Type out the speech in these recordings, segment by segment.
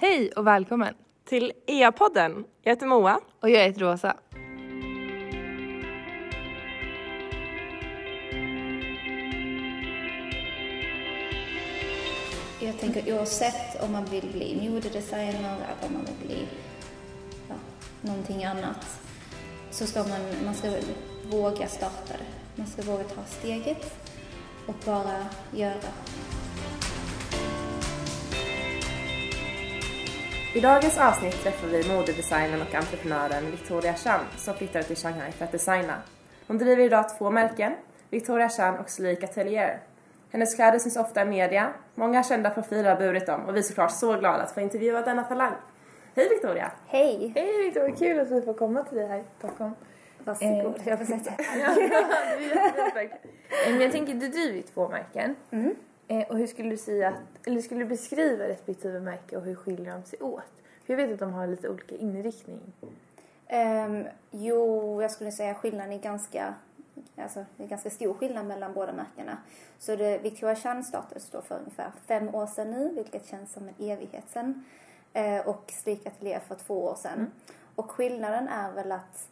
Hej och välkommen! till EA-podden. Jag heter Moa. Och jag heter Rosa. Jag tänker oavsett om man vill bli modedesigner eller om man vill bli ja, någonting annat så ska man, man ska våga starta det. Man ska våga ta steget och bara göra. I dagens avsnitt träffar vi modedesignern och entreprenören Victoria Chan som flyttade till Shanghai för att designa. Hon driver idag två märken, Victoria Chan och Sleek Atelier. Hennes kläder syns ofta i media, många kända profiler har burit dem och vi är såklart så glada att få intervjua denna talang. Hej Victoria! Hej! Hej Victoria, kul att vi får komma till dig här i Stockholm. Varsågod, jag får sätta Ja. Eh, jag tänker, du driver ju två märken. Mm. Eh, Och hur skulle du säga, att- eller skulle du beskriva respektive märke och hur skiljer de sig åt? För jag vet att de har lite olika inriktning. Ehm, jo, jag skulle säga skillnaden är ganska, alltså, det är ganska stor skillnad mellan båda märkena. Så det, Victoria Chan startades då för ungefär fem år sedan nu, vilket känns som en evighet sedan. Eh, och Sleek Atelier för två år sedan. Och skillnaden är väl att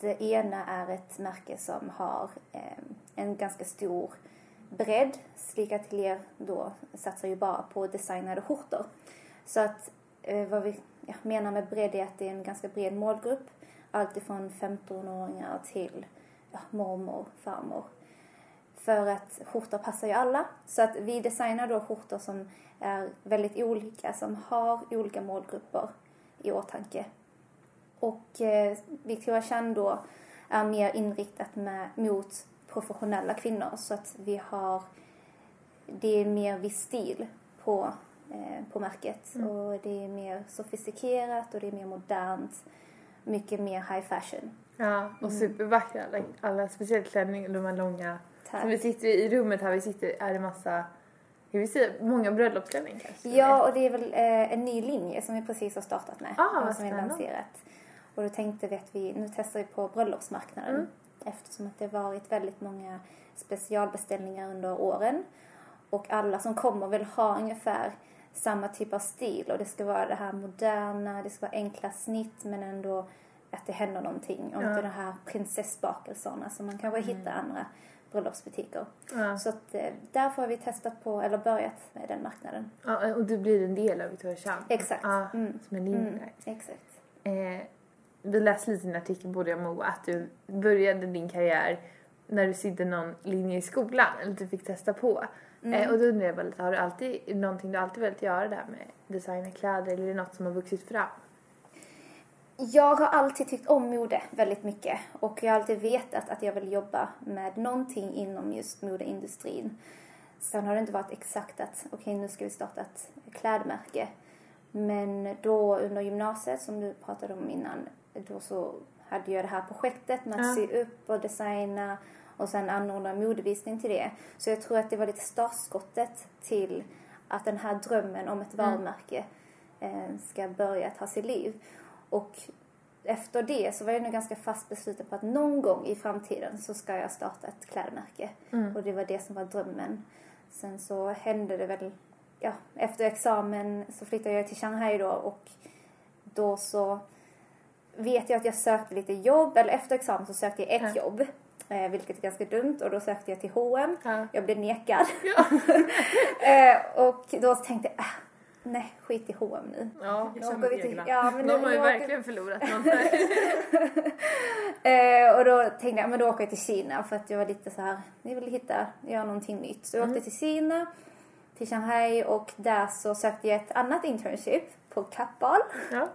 det ena är ett märke som har ehm, en ganska stor bredd. Sleek Atelier då satsar ju bara på designade skjortor. Så att eh, vad vi ja, menar med bredd är att det är en ganska bred målgrupp. Allt ifrån 15-åringar till ja, mormor, farmor. För att skjortor passar ju alla. Så att vi designar då skjortor som är väldigt olika, som har olika målgrupper i åtanke. Och eh, Victoria Chan då är mer inriktat med, mot professionella kvinnor. Så att vi har, det är mer viss stil på, eh, på märket. Och det är mer sofistikerat och det är mer modernt. Mycket mer high fashion. Ja, och supervackra. Alla, alla speciellt klänningar, de här långa. Tack. Som vi sitter i rummet här vi sitter är det massa, hur vi säga, många bröllopsklänningar kanske? Ja, och det är väl eh, en ny linje som vi precis har startat med. Ah, och som vi lanserat. Och då tänkte vi att vi, nu testar vi på bröllopsmarknaden. Mm. Eftersom att det har varit väldigt många specialbeställningar under åren. Och alla som kommer vill ha ungefär samma typ av stil. Och det ska vara det här moderna, det ska vara enkla snitt men ändå att det händer någonting. Och inte de här prinsessbakelserna som man kanske hittar i andra bröllopsbutiker. Mm. Ja. Så att eh, därför har vi testat på, eller börjat med den marknaden. Ja, och du blir en del av Victoria Chan. Exakt. Ja, Mm. som en linje Mm, exakt. Eh, vi läste lite i en artikel, både jag och Moa, att du började din karriär när du sydde någon linje i skolan, eller du fick testa på. Mm. Eh, och då undrar jag bara lite, har du alltid, någonting du alltid velat göra där med designa kläder, eller är det något som har vuxit fram? Jag har alltid tyckt om mode väldigt mycket och jag har alltid vetat att jag vill jobba med någonting inom just modeindustrin. Sen har det inte varit exakt att okej nu ska vi starta ett klädmärke. Men då under gymnasiet som du pratade om innan, då så hade jag det här projektet med att Ja. sy upp och designa och sen anordna modevisning till det. Så jag tror att det var lite startskottet till att den här drömmen om ett varumärke eh, ska börja ta sig liv. Och efter det så var jag nog ganska fast besluten på att någon gång i framtiden så ska jag starta ett klädmärke. Och det var det som var drömmen. Sen så hände det väl, ja, efter examen så flyttade jag till Shanghai då och då så vet jag att jag sökte lite jobb, eller efter examen så sökte jag ett Ja. jobb. Eh, vilket är ganska dumt och då sökte jag till H&M. Ja. Jag blev nekad. eh, och då tänkte jag, ah, nej skit i H&M nu. Ja, Nu åker vi till, ja, men de nu, har ju åker- verkligen förlorat något där. Eh, och då tänkte jag, men då åker jag till Kina för att jag var lite så här, jag ville hitta, göra någonting nytt. Så jag Mm. åkte till Kina, till Shanghai och där så sökte jag ett annat internship på Kappahl. ja.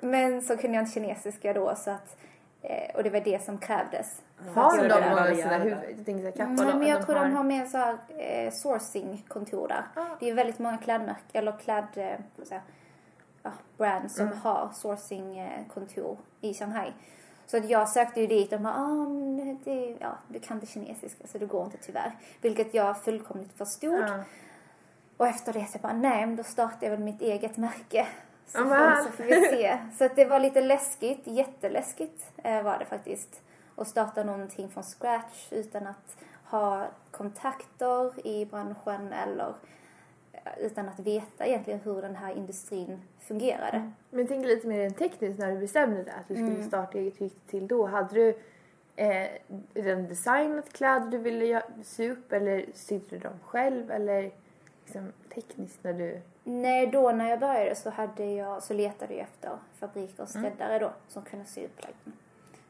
Men så kunde jag inte kinesiska då så att, eh, och det var det som krävdes. Har de göra det. någon barriär sån där där. huvud? Jag tänker såhär Nej, men jag tror de har mer så här, eh, sourcing-kontor där. Ah. Det är väldigt många klädmärken, eller kläd, eh, säga, ja, brands som Mm. har sourcing-kontor i Shanghai. Så att jag sökte ju dit och de bara, ah, men det, ja, du kan inte kinesiska så det går inte tyvärr. Vilket jag fullkomligt förstod. Ja. Och efter det så jag bara, nej men då startar jag väl mitt eget märke. Så, får, så får vi se. Så att det var lite läskigt, jätteläskigt eh, var det faktiskt. Att starta någonting från scratch utan att ha kontakter i branschen eller utan att veta egentligen hur den här industrin fungerade. Men tänk lite mer rent tekniskt när du bestämde dig att du skulle Mm. starta eget. Det till då? Hade du eh, redan designat kläder du ville sy upp eller sydde du dem själv eller liksom tekniskt när du... Nej, då när jag började så, hade jag, så letade jag efter fabriker och skräddare då som kunde sy upp plaggen.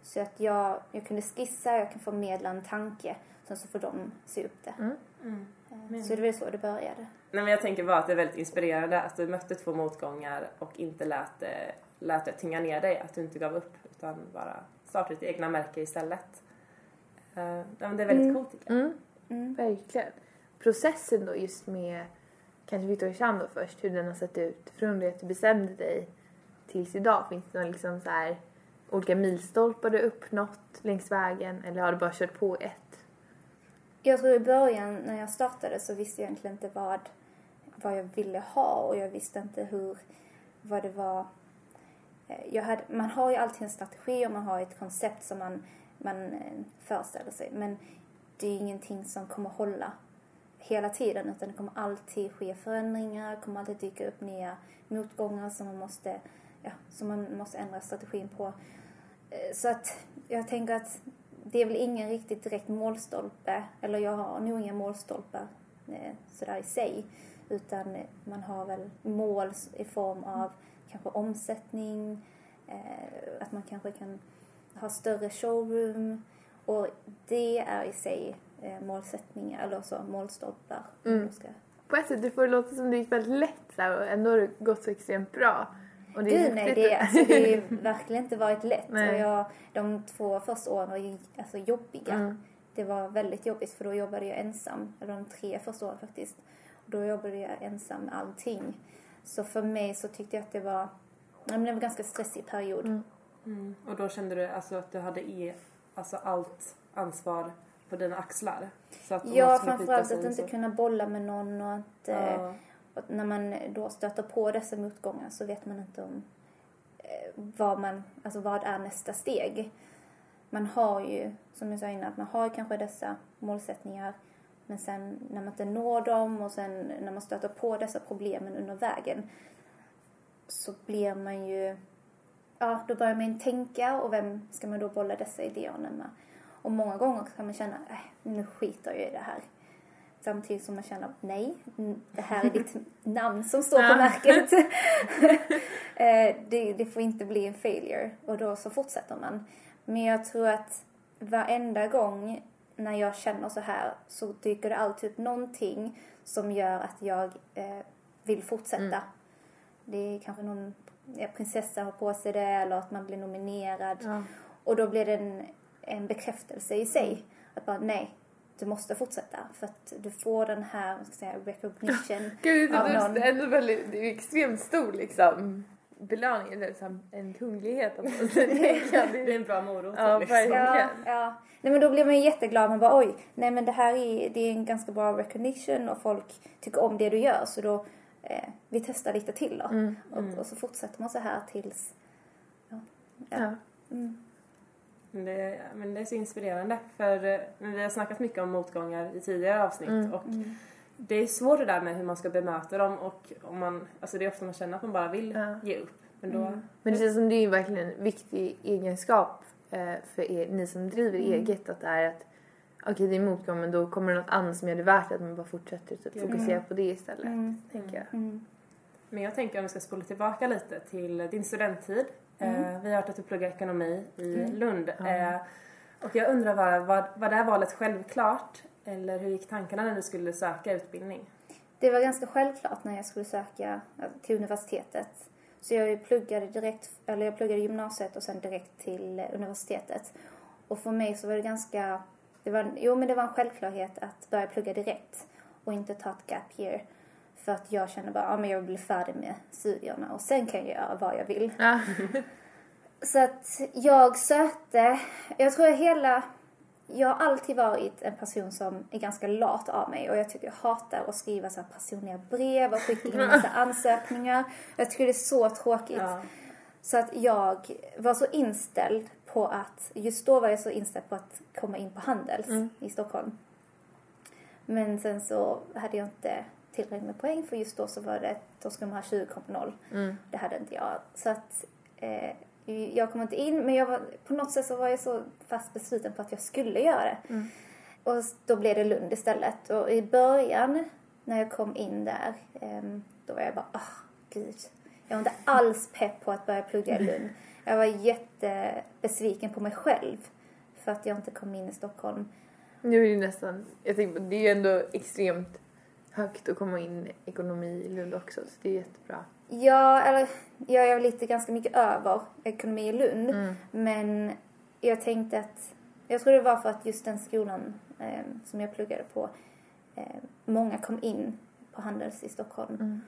Så att jag, jag kunde skissa, jag kan förmedla en tanke, sen så får de sy upp det. Mm. Eh, Så det var så det började. Nej men jag tänker bara att det är väldigt inspirerande att du mötte två motgångar och inte lät det, lät det tynga ner dig, att du inte gav upp utan bara startade ditt egna märke istället. Uh, ja, men det är väldigt Mm. coolt tycker jag. Mm. Mm. Verkligen. Processen då just med kanske Victoria Chan då först, hur den har sett ut från det att du bestämde dig tills idag. Finns det några liksom så här olika milstolpar du uppnått längs vägen eller har du bara kört på ett? Jag tror i början när jag startade så visste jag egentligen inte vad, vad jag ville ha och jag visste inte hur, vad det var. Eh, jag hade, man har ju alltid en strategi och man har ett koncept som man, man eh, föreställer sig men det är ingenting som kommer hålla hela tiden utan det kommer alltid ske förändringar, det kommer alltid dyka upp nya motgångar som man måste, ja, som man måste ändra strategin på. Eh, så att jag tänker att det är väl ingen riktigt direkt målstolpe, eller jag har nog inga målstolpar eh, sådär i sig, utan man har väl mål i form av kanske omsättning, eh, att man kanske kan ha större showroom och det är i sig målsättningar, eller så målstolpar. Mm. ska- På ett sätt, du får det låta som det gick väldigt lätt så här, och ändå har det gått så extremt bra. Och det är Gud nej, det, alltså, det har ju verkligen inte varit lätt. Nej. Och jag, de två första åren var ju alltså, jobbiga. Mm. Det var väldigt jobbigt för då jobbade jag ensam, eller de tre första åren faktiskt. Och då jobbade jag ensam med allting. Så för mig så tyckte jag att det var, ja, men det var en ganska stressig period. Mm. Mm. Och då kände du alltså att du hade e, alltså allt ansvar på dina axlar? Så att Ja, framförallt att och inte kunna bolla med någon och att, eh, Ja. att när man då stöter på dessa motgångar så vet man inte om eh, vad man, alltså vad är nästa steg. Man har ju, som jag sa innan, att man har kanske dessa målsättningar men sen när man inte når dem och sen när man stöter på dessa problemen under vägen så blir man ju, ja då börjar man tänka och vem ska man då bolla dessa idéerna med? Och många gånger kan man känna, äh, nu skiter jag i det här. Samtidigt som man känner, nej, det här är ditt namn som står på märket. Eh, det, det får inte bli en failure. Och då så fortsätter man. Men jag tror att varenda gång när jag känner så här så dyker det alltid upp någonting som gör att jag eh, vill fortsätta. Mm. Det är kanske någon ja, prinsessa har på sig det eller att man blir nominerad. Ja. Och då blir det en, en bekräftelse i sig. Att bara, nej, du måste fortsätta. För att du får den här, vad ska jag säga, recognition. Gud, det av är någon. ändå väldigt, det är extremt stor liksom belöning, eller liksom en kunglighet. Det Det är en bra morot. Ja, liksom. Ja, ja. Nej men då blir man ju jätteglad. Man bara oj, nej men det här är, det är en ganska bra recognition och folk tycker om det du gör. Så då, eh, vi testar lite till då. Mm. Och, och så fortsätter man så här tills, ja. ja. Ja. Mm. Men det, men det är så inspirerande för eh, vi har snackat mycket om motgångar i tidigare avsnitt Mm. och det är svårt det där med hur man ska bemöta dem och om man, alltså det är ofta man känner att man bara vill Ja. ge upp. Men då, Mm. Men det känns som det är verkligen en viktig egenskap eh, för er, ni som driver Mm. eget att det är att okej det är motgång men då kommer det något annat som gör det värt att man bara fortsätter typ, Mm. fokusera på det istället. Mm. Tänker jag. Mm. Men jag tänker om vi ska spola tillbaka lite till din studenttid. Eh, vi har hört att du pluggar ekonomi i Lund. Eh, och jag undrar bara, var, var det här valet självklart? Eller hur gick tankarna när du skulle söka utbildning? Det var ganska självklart när jag skulle söka eh, till universitetet. Så jag pluggade direkt, eller jag pluggade gymnasiet och sen direkt till universitetet. Och för mig så var det ganska, det var, jo men det var en självklarhet att börja plugga direkt och inte ta ett gap year. För att jag kände bara, ja men jag vill bli färdig med studierna och sen kan jag göra vad jag vill. Ja. Så att jag sökte, jag tror jag hela, jag har alltid varit en person som är ganska lat av mig och jag tycker jag hatar att skriva så här personliga brev och skicka in massa ansökningar. Jag tycker det är så tråkigt. Ja. Så att jag var så inställd på att, just då var jag så inställd på att komma in på Handels i Stockholm. Men sen så hade jag inte tillräckligt med poäng för just då så var det, då skulle man ha 20,0. Mm. Det hade inte jag. Så att eh, jag kom inte in men jag var, på något sätt så var jag så fast besluten på att jag skulle göra det. Mm. Och då blev det Lund istället. Och i början när jag kom in där, ehm, då var jag bara, ah, gud. Jag var inte alls pepp på att börja plugga i Lund. Jag var jättebesviken på mig själv för att jag inte kom in i Stockholm. Nu är det nästan, jag tänker på, det är ju ändå extremt högt att komma in ekonomi i Lund också så det är jättebra. Ja, eller jag är lite ganska mycket över ekonomi i Lund. Mm. Men jag tänkte att, jag tror det var för att just den skolan eh, som jag pluggade på, eh, många kom in på Handels i Stockholm. Mm.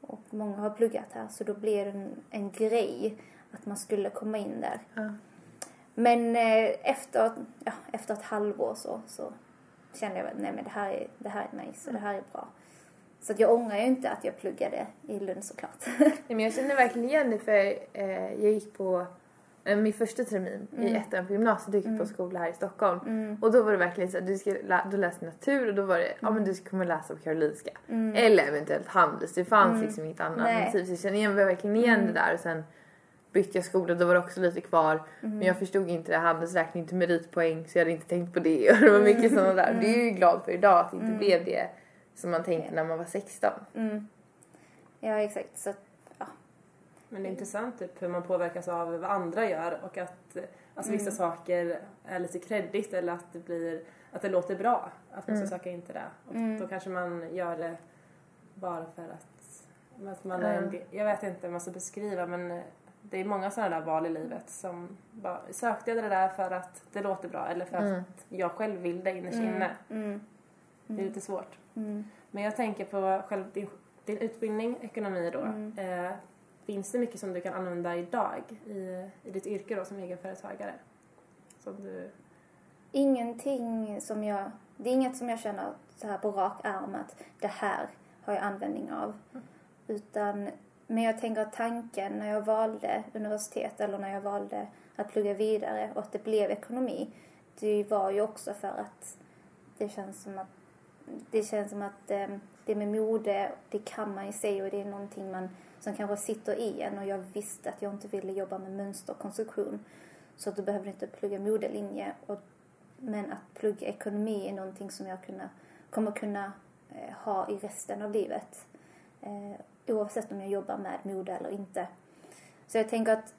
Och många har pluggat här så då blev det en, en grej att man skulle komma in där. Ja. Men eh, efter, ja, efter ett halvår så, så kände jag att nej men det här är, det här är nice och det här är bra. Så att jag ångrar ju inte att jag pluggade i Lund såklart. Nej, men jag känner verkligen igen det för eh, jag gick på eh, min första termin i Mm. ettan på gymnasiet och gick Mm. på skola här i Stockholm. Mm. Och då var det verkligen så att du, ska lä- du läste natur och då var det, ja men du kommer läsa på Karolinska. Mm. Eller eventuellt Handels, det fanns Mm. liksom inget annat alternativ. Så jag känner igen, verkligen igen Mm. det där och sen bytte jag skola då var det också lite kvar. Mm. Men jag förstod inte det, Handels räknade inte meritpoäng så jag hade inte tänkt på det och det var mycket sådana där. Det är jag ju glad för idag att det inte Mm. blev det som man tänkte när man var 16. Mm. Ja, exakt. Så ja. Men det är intressant typ, hur man påverkas av vad andra gör och att alltså, vissa Mm. saker är lite kreddigt eller att det blir att det låter bra att man ska Mm. söka in till det. Och Mm. Då kanske man gör det bara för att, att man är jag vet inte hur man ska beskriva men det är många sådana där val i livet som bara sökte jag det där för att det låter bra eller för Mm. att jag själv vill det innerst Mm. inne. Mm. Det är lite svårt. Mm. Men jag tänker på själv din, din utbildning, ekonomi då. Mm. Eh, finns det mycket som du kan använda idag i, i ditt yrke då som egenföretagare? Som du... Ingenting som jag... Det är inget som jag känner så här på rak arm att det här har jag användning av. Utan, men jag tänker att tanken när jag valde universitet eller när jag valde att plugga vidare och att det blev ekonomi, det var ju också för att det känns som att det känns som att eh, det med mode, det kan man ju sig och det är någonting man som kanske sitter i en och jag visste att jag inte ville jobba med mönster och konstruktion. Så att du jag inte plugga modelinje. Och, men att plugga ekonomi är någonting som jag kunna, kommer kunna eh, ha i resten av livet. Eh, oavsett om jag jobbar med mode eller inte. Så jag tänker att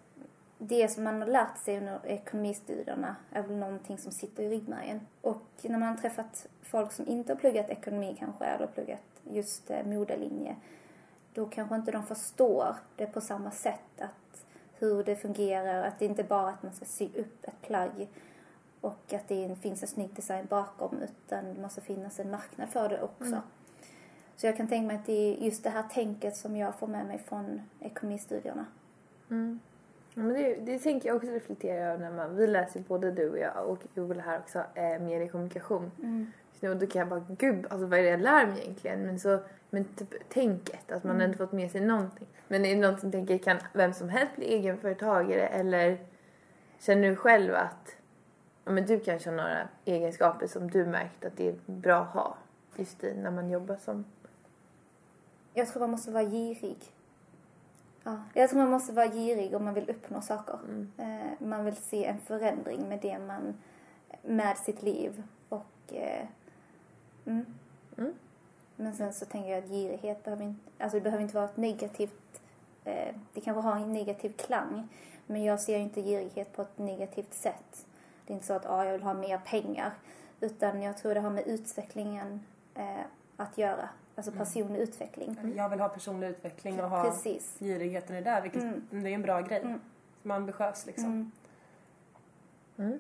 det som man har lärt sig under ekonomistudierna är väl någonting som sitter i ryggmärgen. Och när man har träffat folk som inte har pluggat ekonomi kanske, eller pluggat just eh, modelinje, då kanske inte de förstår det på samma sätt. Att hur det fungerar, att det inte bara är att man ska sy upp ett plagg och att det finns en snygg design bakom, utan det måste finnas en marknad för det också. Mm. Så jag kan tänka mig att det är just det här tänket som jag får med mig från ekonomistudierna. Mm. Ja, men det, det tänker jag också reflektera över när man, vi läser både du och jag och Joel här också, eh, mediekommunikation. Mm. Så då kan jag bara, gud, alltså vad är det jag lär mig egentligen? Men så, men typ tänket, att man Mm. ändå fått med sig någonting. Men är det något som tänker, kan vem som helst bli egenföretagare eller känner du själv att ja, men du kanske har några egenskaper som du märkt att det är bra att ha just i när man jobbar som... Jag tror man måste vara girig. Ja, jag tror man måste vara girig om man vill uppnå saker. Mm. Eh, man vill se en förändring med det man, med sitt liv och eh, mm. Mm. Men sen så tänker jag att girighet behöver inte, alltså det behöver inte vara ett negativt, eh, det kanske har en negativ klang. Men jag ser inte girighet på ett negativt sätt. Det är inte så att ah, jag vill ha mer pengar. Utan jag tror det har med utvecklingen eh, att göra. Alltså personlig utveckling. Jag vill ha personlig utveckling och ha Precis. girigheten i det där, vilket Mm. det är en bra grej. Mm. Som är ambitiös liksom. Mm. Mm.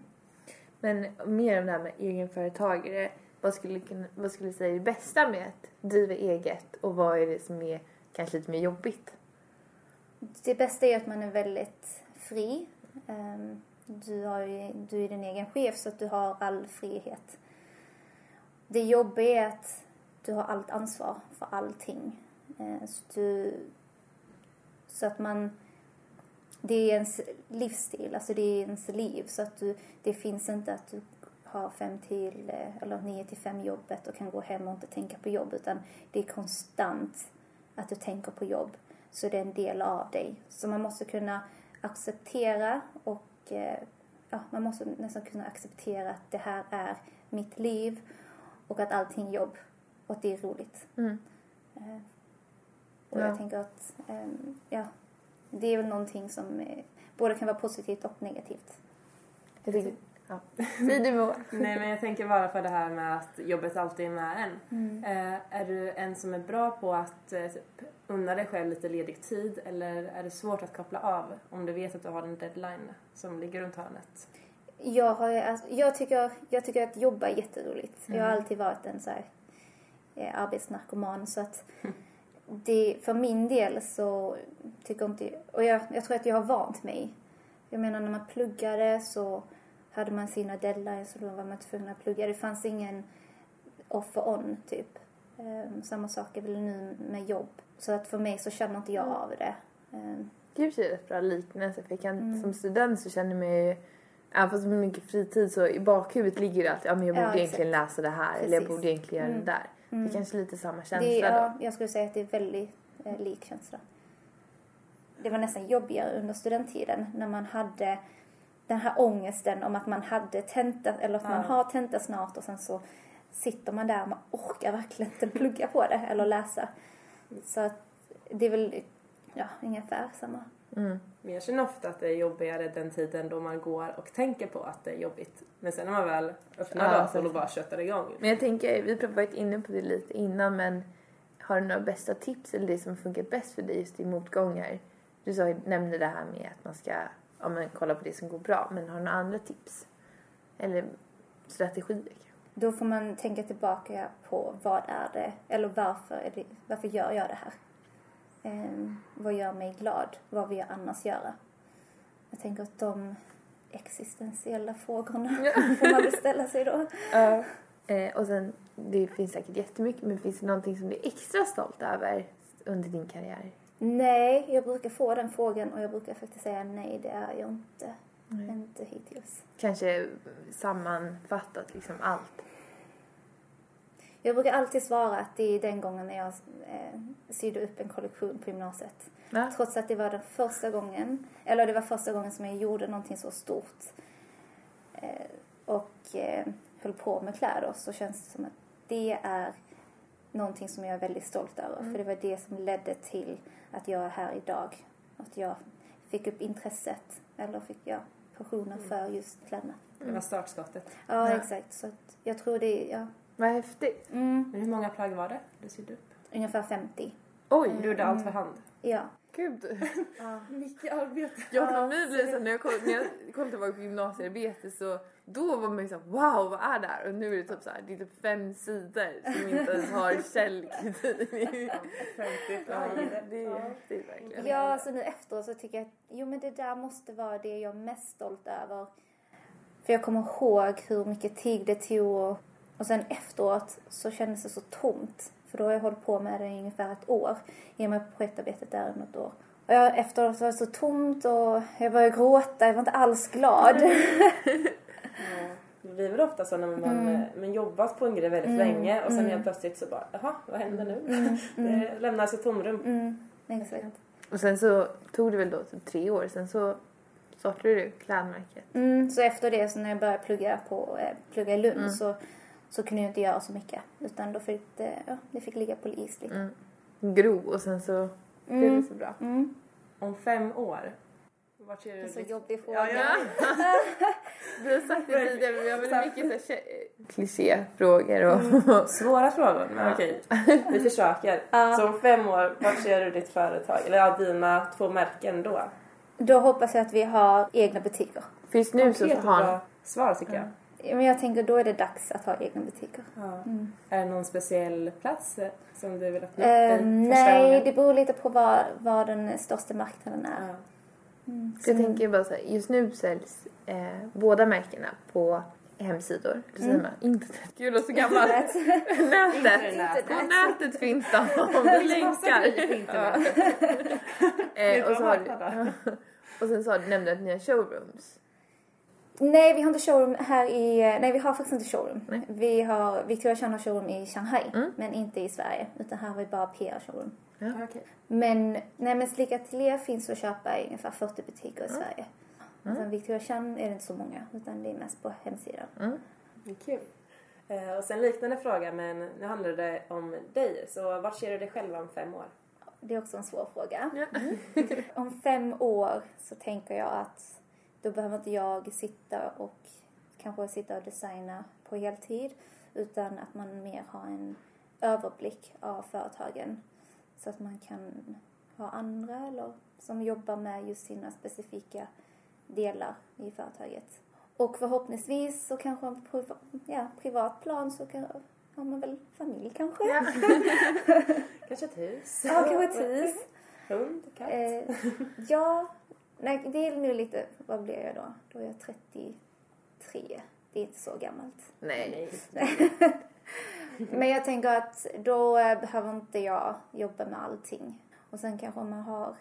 Men mer om det här med egenföretagare. Vad skulle, vad skulle du säga är det bästa med att driva eget och vad är det som är kanske lite mer jobbigt? Det bästa är att man är väldigt fri. Ehm, Du, har ju, du är din egen chef så att du har all frihet. Det jobbiga är att du har allt ansvar för allting. Eh, så, du, så att man... Det är ens livsstil, alltså det är ens liv. Så att du, det finns inte att du har fem till, eh, eller nio till fem jobbet och kan gå hem och inte tänka på jobb utan det är konstant att du tänker på jobb. Så det är en del av dig. Så man måste kunna acceptera och eh, ja, man måste nästan kunna acceptera att det här är mitt liv och att allting är jobb och att det är roligt. Mm. Eh, och Ja. jag tänker att, ehm, ja, det är väl någonting som eh, både kan vara positivt och negativt. Jag tycker, ja. Säg du Moa. Nej men jag tänker bara på det här med att jobbet alltid är med en. Mm. Eh, är du en som är bra på att typ, unna dig själv lite ledig tid eller är det svårt att koppla av om du vet att du har en deadline som ligger runt hörnet? Jag, har, alltså, jag, tycker, jag tycker att jobba är jätteroligt. Jag har alltid varit en så här, eh, arbetsnarkoman så att det, för min del så tycker inte och jag, jag tror att jag har vant mig. Jag menar när man pluggade så hade man sina deadlines och då var man tvungen att plugga. Det fanns ingen off och on typ. Ehm, samma sak är väl nu med jobb. Så att för mig så känner inte jag av det. Ehm, Det är rätt bra liknelse för jag kan, Mm. som student så känner jag mig Även fast det är mycket fritid så i bakhuvudet ligger det alltid ja, men jag Ja, borde exakt. egentligen läsa det här eller jag Precis. borde egentligen göra Mm. det där. Det Mm. är kanske lite samma känsla Det, då. ja, jag skulle säga att det är väldigt eh, lik känsla. Det var nästan jobbigare under studenttiden när man hade den här ångesten om att man hade tenta, eller att man Ja. har tenta snart och sen så sitter man där och man orkar verkligen inte plugga på det eller läsa. Så att det är väl, ja, ungefär samma. Mm. Men jag känner ofta att det är jobbigare den tiden då man går och tänker på att det är jobbigt. Men sen när man väl öppnar Ja, datorn så- och bara köttar igång. Men jag tänker, vi har varit inne på det lite innan men har du några bästa tips eller det som funkat bäst för dig just i motgångar? Du sa, nämnde det här med att man ska ja, men, kolla på det som går bra men har du några andra tips? Eller strategier? Då får man tänka tillbaka på vad är det, eller varför, är det, varför gör jag det här? Ehm, vad gör mig glad? Vad vill jag annars göra? Jag tänker att de existentiella frågorna får man beställa sig då. Ja. Eh, och sen, det finns säkert jättemycket men finns det någonting som du är extra stolt över under din karriär? Nej, jag brukar få den frågan och jag brukar faktiskt säga nej, det är jag inte. Nej. Inte hittills. Kanske sammanfattat liksom allt. Jag brukar alltid svara att det är den gången när jag eh, sydde upp en kollektion på gymnasiet. Ja. Trots att det var den första gången, eller det var första gången som jag gjorde någonting så stort eh, och eh, höll på med kläder så känns det som att det är någonting som jag är väldigt stolt över. För det var det som ledde till att jag är här idag. Att jag fick upp intresset, eller fick jag passionen för just kläderna. Det var startskottet. Ja, Ja. exakt. Så att jag tror det ja, Vad häftigt. mm, Men hur många plagg var det du sydde upp? ungefär 50. Oj, Du gjorde allt för hand. Ja. gud. ja. Mycket arbete. Ja, för mig blir det så när jag kollade, när jag kollade tillbaka på gymnasiearbete så då var man ju såhär wow vad är det här? Och nu är det typ såhär, det är typ fem sidor som inte ens har källkritik. 50 Ja, det är häftigt verkligen. Ja, så nu efteråt så tycker jag att jo men det där måste vara det jag är mest stolt över. För jag kommer ihåg hur mycket tid det tog och, och sen efteråt så kändes det så tomt. För då har jag hållit på med det i ungefär ett år. I och med projektarbetet där i något år. Och jag, efteråt var det så tomt och jag började gråta, jag var inte alls glad. Ja, det blir väl ofta så när man, mm. man jobbat på en grej väldigt länge och sen helt plötsligt så bara, jaha, vad händer nu? det lämnas ett tomrum. Mm, exakt. Och sen så tog det väl då typ tre år, sen så startade du klädmärket. Mm, så efter det, så när jag började plugga, på, eh, plugga i Lund så, så kunde jag inte göra så mycket. Utan då fick det, ja, det fick ligga på is lite. Mm. Gro och sen så blev det så bra. Mm. Om fem år, vart ser Det du är så ditt- jobbig fråga. Ja, ja. Vi har sagt det tidigare men vi har väldigt mycket så här kä- klichéfrågor och Svåra frågor, men okej. Vi försöker. Så om fem år, vart ser du ditt företag? Eller ja, dina två märken då? Då hoppas jag att vi har egna butiker. just nu så har bra svar tycker jag. Men jag tänker då är det dags att ha egna butiker. Ja. Är det någon speciell plats eh, som du vill öppna Eh, nej, gången? det beror lite på vad, vad den största marknaden är. Ja. Så jag tänker bara så här, just nu säljs eh, båda märkena på hemsidor. Man internet? Gud, är så gammal. nätet. Internet. På nätet finns de om du länkar. Eh, och, så har, och sen så har du nämnt att ni har showrooms. Nej, vi har inte showroom här i... Nej, vi har faktiskt inte showroom. Nej. Vi har... Victoria Chan har showroom i Shanghai, Mm. men inte i Sverige. Utan här har vi bara PR-showroom. Ja, okej. Men, nej men Slick Atelier finns att köpa i ungefär 40 butiker i Sverige. Mm. Sen Victoria Chan är det inte så många, utan det är mest på hemsidan. Mm. Det är kul. Eh, och sen liknande fråga, men nu handlar det om dig. Så vart ser du dig själv om fem år? Det är också en svår fråga. Ja. Om fem år så tänker jag att då behöver inte jag sitta och kanske sitta och designa på heltid utan att man mer har en överblick av företagen så att man kan ha andra eller som jobbar med just sina specifika delar i företaget. Och förhoppningsvis så kanske på ja, privat plan så kan, har man väl familj kanske. Ja. Kanske ett hus? Ja, kanske ett hus. Hund? Katt? Eh, ja, nej, det är nu lite, vad blir jag då? Då är jag 33. Det är inte så gammalt. Nej. Men jag tänker att då eh, behöver inte jag jobba med allting. Och sen kanske man har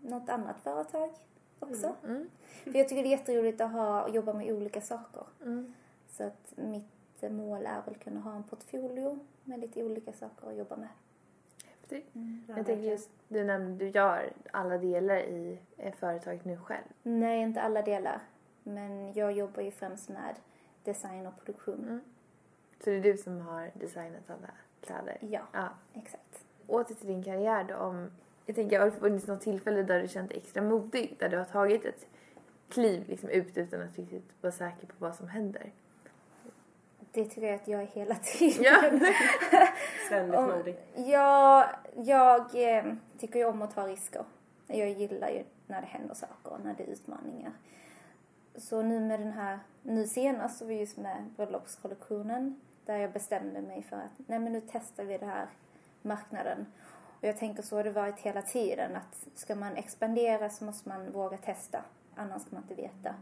något annat företag också. Mm. För jag tycker det är jätteroligt att ha, jobba med olika saker. Mm. Så att mitt mål är väl kunna ha en portfolio med lite olika saker att jobba med. Häftigt. Ja, Jag tänker just, du nämnde du gör alla delar i eh, företaget nu själv. Nej, inte alla delar. Men jag jobbar ju främst med design och produktion. Mm. Så det är du som har designat alla kläder? Ja, Ja. exakt. Åter till din karriär då. Om, jag tänker, har det funnits något tillfälle där du känt dig extra modig? Där du har tagit ett kliv liksom ut utan att riktigt vara säker på vad som händer? Det tycker jag att jag är hela tiden. Ja. Ständigt Om- modig. Jag, jag eh, tycker ju om att ta risker. Jag gillar ju när det händer saker, när det är utmaningar. Så nu med den här, nu senast så var vi just med bröllopskollektionen där jag bestämde mig för att nej men nu testar vi den här marknaden. Och jag tänker så har det varit hela tiden att ska man expandera så måste man våga testa, annars kan man inte veta.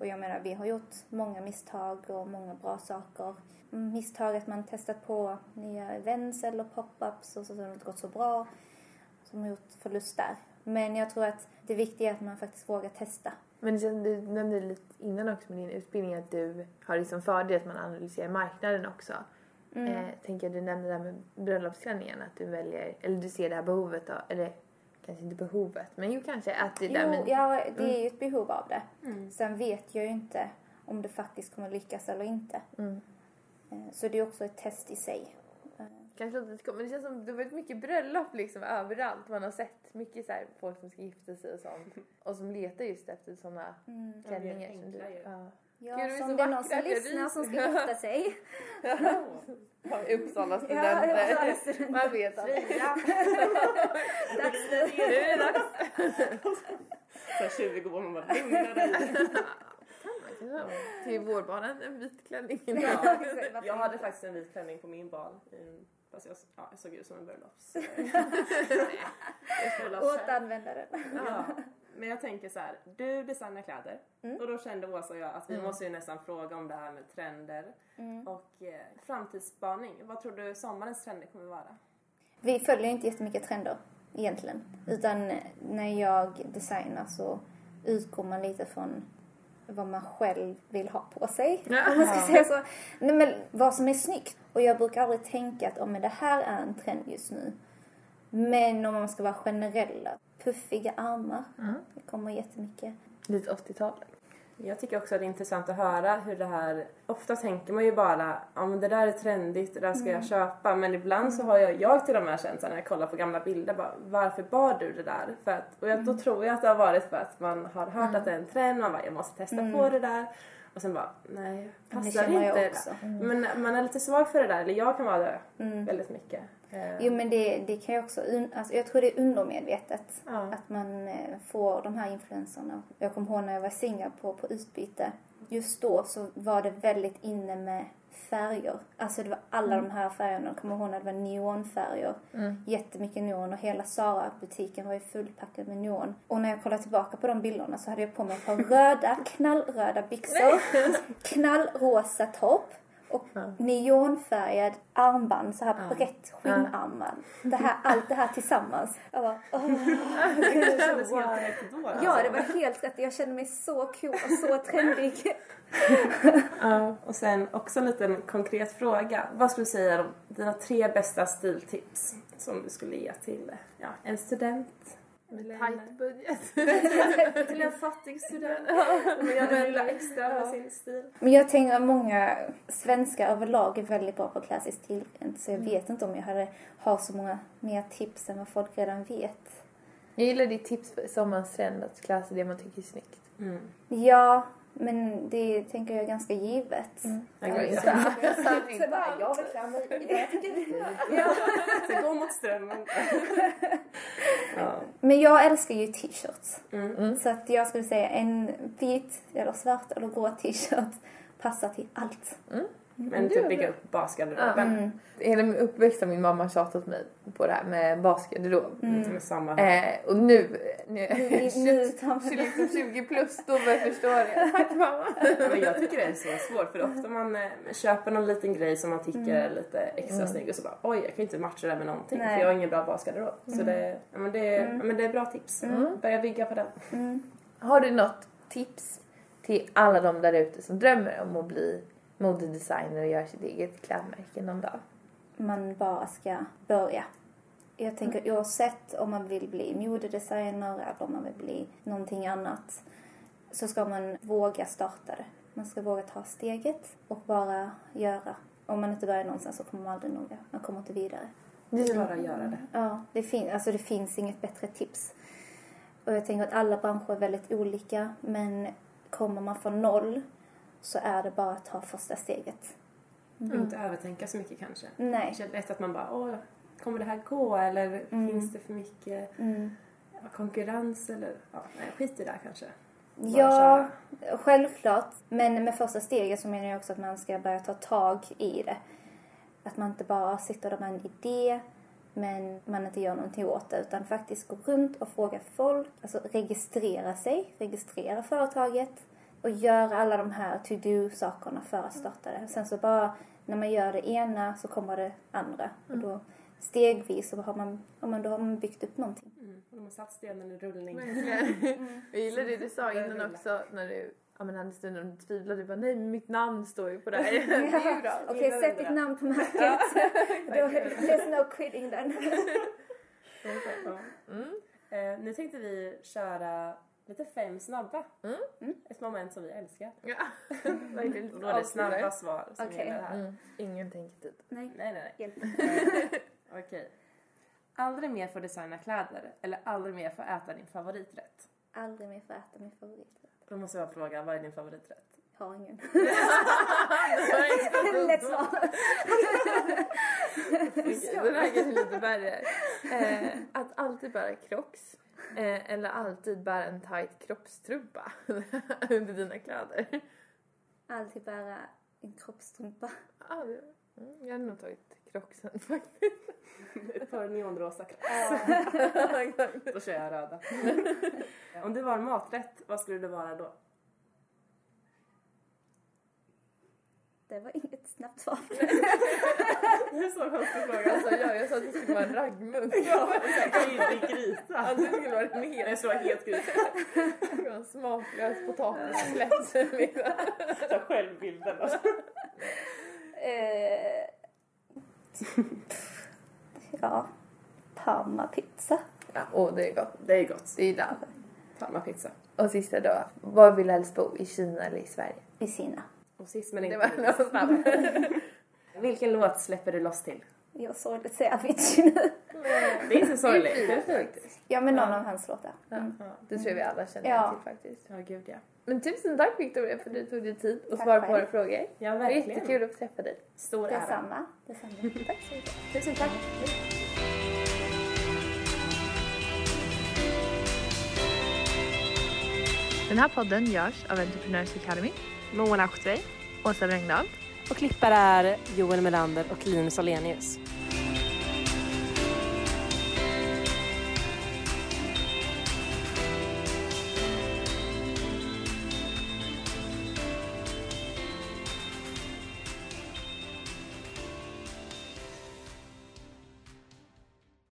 Och jag menar, vi har gjort många misstag och många bra saker. Misstag att man testat på nya events eller pop-ups och så har det inte gått så bra. Som har gjort förlust där. Men jag tror att det viktiga är att man faktiskt vågar testa. Men känns- du nämnde lite innan också med din utbildning att du har liksom fördel att man analyserar marknaden också. Mm. Eh, tänker jag, du nämnde det här med bröllopsklänningen, att du väljer, eller du ser det här behovet då, eller kanske inte behovet, men jo kanske att det där Jo, men, ja, det är ju ett behov av det. Mm. Sen vet jag ju inte om det faktiskt kommer lyckas eller inte. mm. Eh, Så det är också ett test i sig. Eh, Kanske lite kom- men det känns som det har varit mycket bröllop liksom överallt. Man har sett mycket så här, folk som ska gifta sig och sånt. Och som letar just efter såna Mm. klänningar Ja, som du. Ja. Ja, Gud, de är så så om det är någon som lyssnar som ska gifta sig. Ja, Uppsala Ja, studenter. Uppsala studenter. Man vet aldrig. Dags nu. Nu är det dags. Så här 20 år, man bara lugna dig. Ja, Till vårbarnen, en vit klänning. Ja, Jag hade faktiskt en vit klänning på min bal. Fast jag, ja, jag såg ut som en bröllops. Återanvända den. Ja, men jag tänker så här, du designar kläder Mm. och då kände Åsa och jag att vi Mm. måste ju nästan fråga om det här med trender Mm. och eh, framtidsspaning. Vad tror du sommarens trender kommer vara? Vi följer inte jättemycket trender egentligen. Utan när jag designar så utgår man lite från vad man själv vill ha på sig. Ja. Om man ska säga så. Nej, men vad som är snyggt. Och jag brukar aldrig tänka att oh, men det här är en trend just nu. Men om man ska vara generella. Puffiga armar. Mm. Det kommer jättemycket. Lite 80-tal. Jag tycker också att det är intressant att höra hur det här, ofta tänker man ju bara, ja men det där är trendigt, det där ska jag köpa. Men ibland så har jag, jag till och med känt när jag kollar på gamla bilder, bara, varför bar du det där? För att, och jag, då tror jag att det har varit för att man har hört att det är en trend, man bara, jag måste testa på det där. Och sen bara, nej, det passar jag inte. också. Men man är lite svag för det där, eller jag kan vara det Mm. väldigt mycket. Eh, Jo men det, det kan ju också, alltså, jag tror det är undermedvetet. Ja. Att man eh, får de här influenserna. Jag kommer ihåg när jag var i Singapore på utbyte. Just då så var det väldigt inne med färger. Alltså det var alla de här färgerna. Jag kommer ihåg när det var neonfärger. Mm. Jättemycket neon och hela Zara-butiken var ju fullpackad med neon. Och när jag kollar tillbaka på de bilderna så hade jag på mig ett par röda, knallröda byxor, knallrosa topp Och Ja. neonfärgad armband, så här brett skinnarmband. Det här, allt det här tillsammans. Jag bara, åh, Det kändes helt rätt då. alltså. Ja, det var helt rätt. Jag kände mig så cool och så trendig. Ja. Och sen också en liten konkret fråga. Vad skulle du säga om dina tre bästa stiltips som du skulle ge till ja, en student? Tight en, budget. till en fattig student. Vill göra det lilla extra med sin stil. Men jag tänker att många svenskar överlag är väldigt bra på sig stilrent. Så jag vet inte om jag hade, har så många mer tips än vad folk redan vet. Jag gillar ditt tips för sommarens trend att klä sig det man tycker är snyggt. Mm. Ja, men det tänker jag är ganska givet. Jag går jag inte. sa- jag sa inte bara, jag vill jag tycker mot strömmen. ja. Men jag älskar ju t-shirts. Mm. Så att jag skulle säga en vit eller svart eller grå t-shirt passar till allt. Men typ bygga upp basgarderoben. Mm. Hela min uppväxt har min mamma tjatat mig på det här med basgarderob. Med samma här. Eh, och nu, nu, Nu, nu tar man... så liksom 20 plus, då börjar jag förstå det. Tack mamma. Men jag tycker det är så svårt för ofta man eh, köper någon liten grej som man tycker är lite extra snygg och så bara oj jag kan inte matcha det med någonting Nej. för jag har ingen bra basgarderob. Så det, ja, men det, ja, men det är bra tips. Börja bygga på den. Mm. Har du något tips till alla de där ute som drömmer om att bli modedesigner och göra sitt eget klädmärke någon dag? Man bara ska börja. Jag tänker oavsett om man vill bli modedesigner eller om man vill bli någonting annat så ska man våga starta det. Man ska våga ta steget och bara göra. Om man inte börjar någonstans så kommer man aldrig nå det. Man kommer inte vidare. Bara göra det. Ja, det, fin- alltså det finns inget bättre tips. Och jag tänker att alla branscher är väldigt olika men kommer man från noll så är det bara att ta första steget. Inte övertänka så mycket kanske. Nej. Det är lätt att man bara åh kommer det här gå eller finns det för mycket Mm. konkurrens eller ja, nej, skit i det här kanske. Bara Ja, köra. självklart. Men med första steget så menar jag också att man ska börja ta tag i det. Att man inte bara sitter där med en idé men man inte gör någonting åt det utan faktiskt gå runt och fråga folk, alltså registrera sig, registrera företaget och göra alla de här to-do-sakerna för att starta det. Sen så bara när man gör det ena så kommer det andra och då stegvis så har man, ja, men då har man byggt upp någonting. Mm. Och de har satt stenen i rullning. Verkligen. Jag gillar det du sa innan också när du ja, men hade stunden och tvivlade. Du bara nej mitt namn står ju på det här. Bra. Okej, sätt ditt namn på märket. There's no quitting then. Ja. Mm. Eh, nu tänkte vi köra lite fem snabba. Mm. Ett moment som vi älskar. Ja, då är det snabba svar som Okej. gäller här. Mm. Ingen tänketid. Nej, Nej, nej, nej. hjälp. Okej. Aldrig mer få designa kläder eller aldrig mer få äta din favoriträtt? Aldrig mer få äta min favoriträtt. Då måste jag fråga, vad är din favoriträtt? Har ingen. Lätt svar. Den här är lite värre. Eh, att alltid bära crocs. Eh, eller alltid bära en tight kroppstrumpa under dina kläder. Alltid bära en kroppstrumpa. Det- mm, jag hade nog tagit crocsen faktiskt. Ett par neonrosa Ja. Då kör jag röda. Om du var en maträtt, vad skulle det vara då? Det var inget snabbt svar. Det är så konstig fråga. Alltså, jag, jag sa att det skulle vara en raggmunk. Ja, inte gryta. Ja, det skulle vara en hel, Jag skulle vara helt gryta. en smaklös potatisslätt. Ta självbilden alltså. Eh, ja, Parma-pizza. Ja, åh, det är gott. Det är gott. Det gillar alla. Parmapizza. Och sista då. Var vill du helst bo? I Kina eller i Sverige? I Kina. Och sist men Det inte var minst. Vilken låt släpper du loss till? Jag såg det säga Avicii nu. Det är inte sorgligt. Det är fint faktiskt. Ja, men någon av hans låtar. Mm. Ja, Det tror jag vi alla känner Ja. till faktiskt. ja gud ja. Men tusen tack Victoria för att du tog dig tid att Tack svara på våra frågor. Ja, Det var verkligen. jättekul att träffa dig. Stor ära. Detsamma. Detsamma. Tack så mycket. Tusen tack. Den här podden görs av Entrepreneurs Academy, Mona Achtwey. Åsa Brängdahl Och klippare är Joel Melander och Linus Alenius.